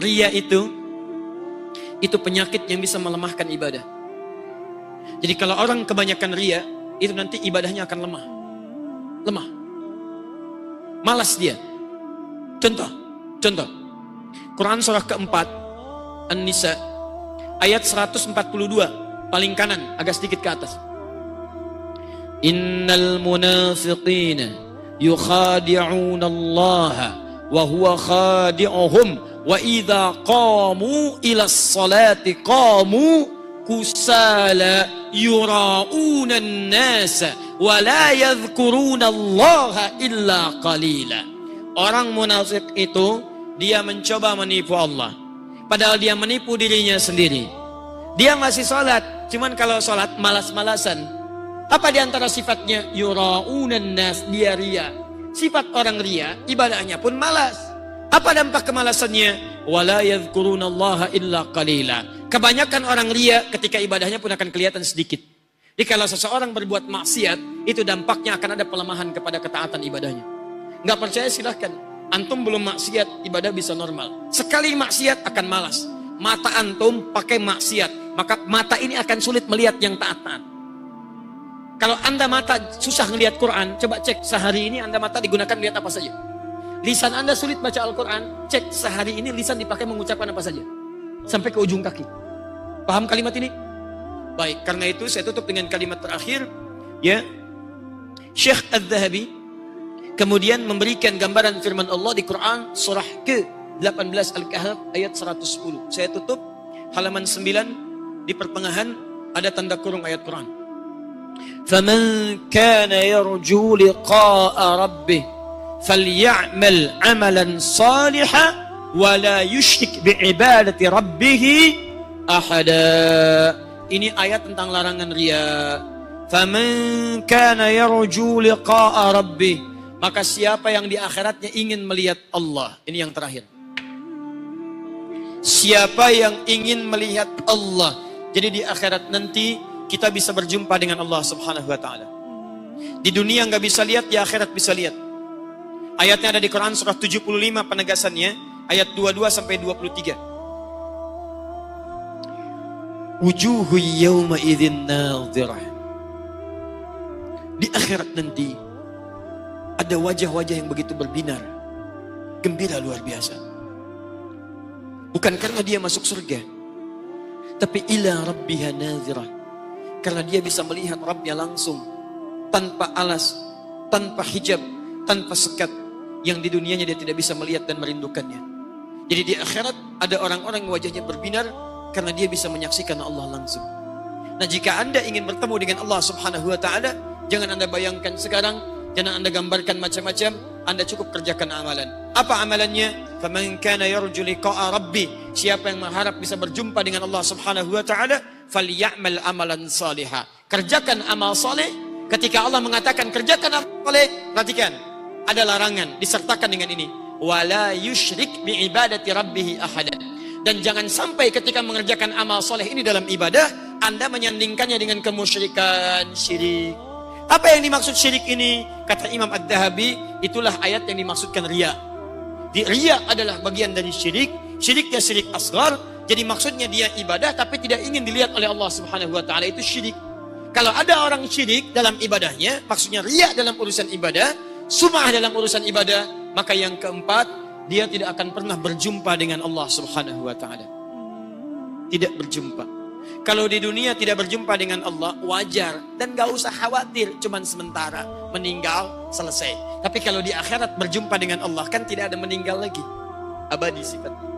ria itu itu penyakit yang bisa melemahkan ibadah. Jadi kalau orang kebanyakan ria, itu nanti ibadahnya akan lemah. Lemah. Malas dia. Contoh, contoh. Quran surah keempat, An-Nisa, ayat 142, paling kanan, agak sedikit ke atas. Innal munafiqina yukhadi'una Allah wa huwa khadi'uhum wa idza qamu ila salati qamu kusala yura'una an-nasa wa la yadhkuruna Allah illa qalila. Orang munafik itu dia mencoba menipu Allah. Padahal dia menipu dirinya sendiri. Dia masih sholat, cuman kalau sholat malas-malasan. Apa di antara sifatnya? Yura'unan nas, dia ria. Sifat orang ria, ibadahnya pun malas. Apa dampak kemalasannya? Wala yadhkurunallaha illa qalila. Kebanyakan orang ria ketika ibadahnya pun akan kelihatan sedikit. Jadi kalau seseorang berbuat maksiat, itu dampaknya akan ada pelemahan kepada ketaatan ibadahnya. Nggak percaya silahkan. Antum belum maksiat, ibadah bisa normal. Sekali maksiat akan malas. Mata antum pakai maksiat, maka mata ini akan sulit melihat yang taat-taat. Kalau anda mata susah ngelihat Quran, coba cek sehari ini anda mata digunakan lihat apa saja. Lisan anda sulit baca Al-Quran, cek sehari ini lisan dipakai mengucapkan apa saja. Sampai ke ujung kaki. Paham kalimat ini? Baik, karena itu saya tutup dengan kalimat terakhir. Ya, Syekh Az-Zahabi kemudian memberikan gambaran firman Allah di Quran surah ke-18 Al-Kahf ayat 110. Saya tutup halaman 9 di pertengahan ada tanda kurung ayat Quran. فمن كان يرجو لقاء ربه ini ayat tentang larangan riya. Maka siapa yang di akhiratnya ingin melihat Allah. Ini yang terakhir. Siapa yang ingin melihat Allah. Jadi di akhirat nanti kita bisa berjumpa dengan Allah subhanahu wa ta'ala. Di dunia nggak bisa lihat, di akhirat bisa lihat. Ayatnya ada di Quran surah 75 penegasannya, ayat 22 sampai 23. Wujuhu yawma idzin nadhirah. Di akhirat nanti ada wajah-wajah yang begitu berbinar. Gembira luar biasa. Bukan karena dia masuk surga, tapi ila rabbiha nadhirah karena dia bisa melihat Rabbnya langsung. Tanpa alas, tanpa hijab, tanpa sekat yang di dunianya dia tidak bisa melihat dan merindukannya. Jadi di akhirat ada orang-orang yang wajahnya berbinar karena dia bisa menyaksikan Allah langsung. Nah jika anda ingin bertemu dengan Allah subhanahu wa ta'ala, jangan anda bayangkan sekarang, jangan anda gambarkan macam-macam, anda cukup kerjakan amalan. Apa amalannya? فَمَنْ كَانَ يَرْجُ لِقَاءَ rabbi. Siapa yang mengharap bisa berjumpa dengan Allah Subhanahu wa taala, فَلْيَعْمَلْ amalan salihah. Kerjakan amal saleh. Ketika Allah mengatakan kerjakan amal saleh, perhatikan. Ada larangan disertakan dengan ini. Wala yushrik bi ibadati rabbih ahada. Dan jangan sampai ketika mengerjakan amal soleh ini dalam ibadah, Anda menyandingkannya dengan kemusyrikan, syirik. Apa yang dimaksud syirik ini? Kata Imam Ad-Dahabi, itulah ayat yang dimaksudkan ria. Di ria adalah bagian dari syirik, syiriknya syirik asgar, jadi maksudnya dia ibadah tapi tidak ingin dilihat oleh Allah Subhanahu wa taala itu syirik. Kalau ada orang syirik dalam ibadahnya, maksudnya riak dalam urusan ibadah, sumah dalam urusan ibadah, maka yang keempat, dia tidak akan pernah berjumpa dengan Allah Subhanahu wa taala. Tidak berjumpa. Kalau di dunia tidak berjumpa dengan Allah, wajar dan gak usah khawatir, cuman sementara meninggal selesai. Tapi kalau di akhirat berjumpa dengan Allah kan tidak ada meninggal lagi, abadi sifatnya.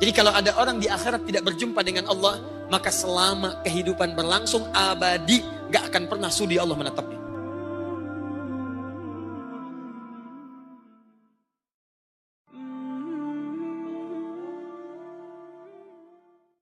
Jadi kalau ada orang di akhirat tidak berjumpa dengan Allah, maka selama kehidupan berlangsung abadi, gak akan pernah sudi Allah menetapnya.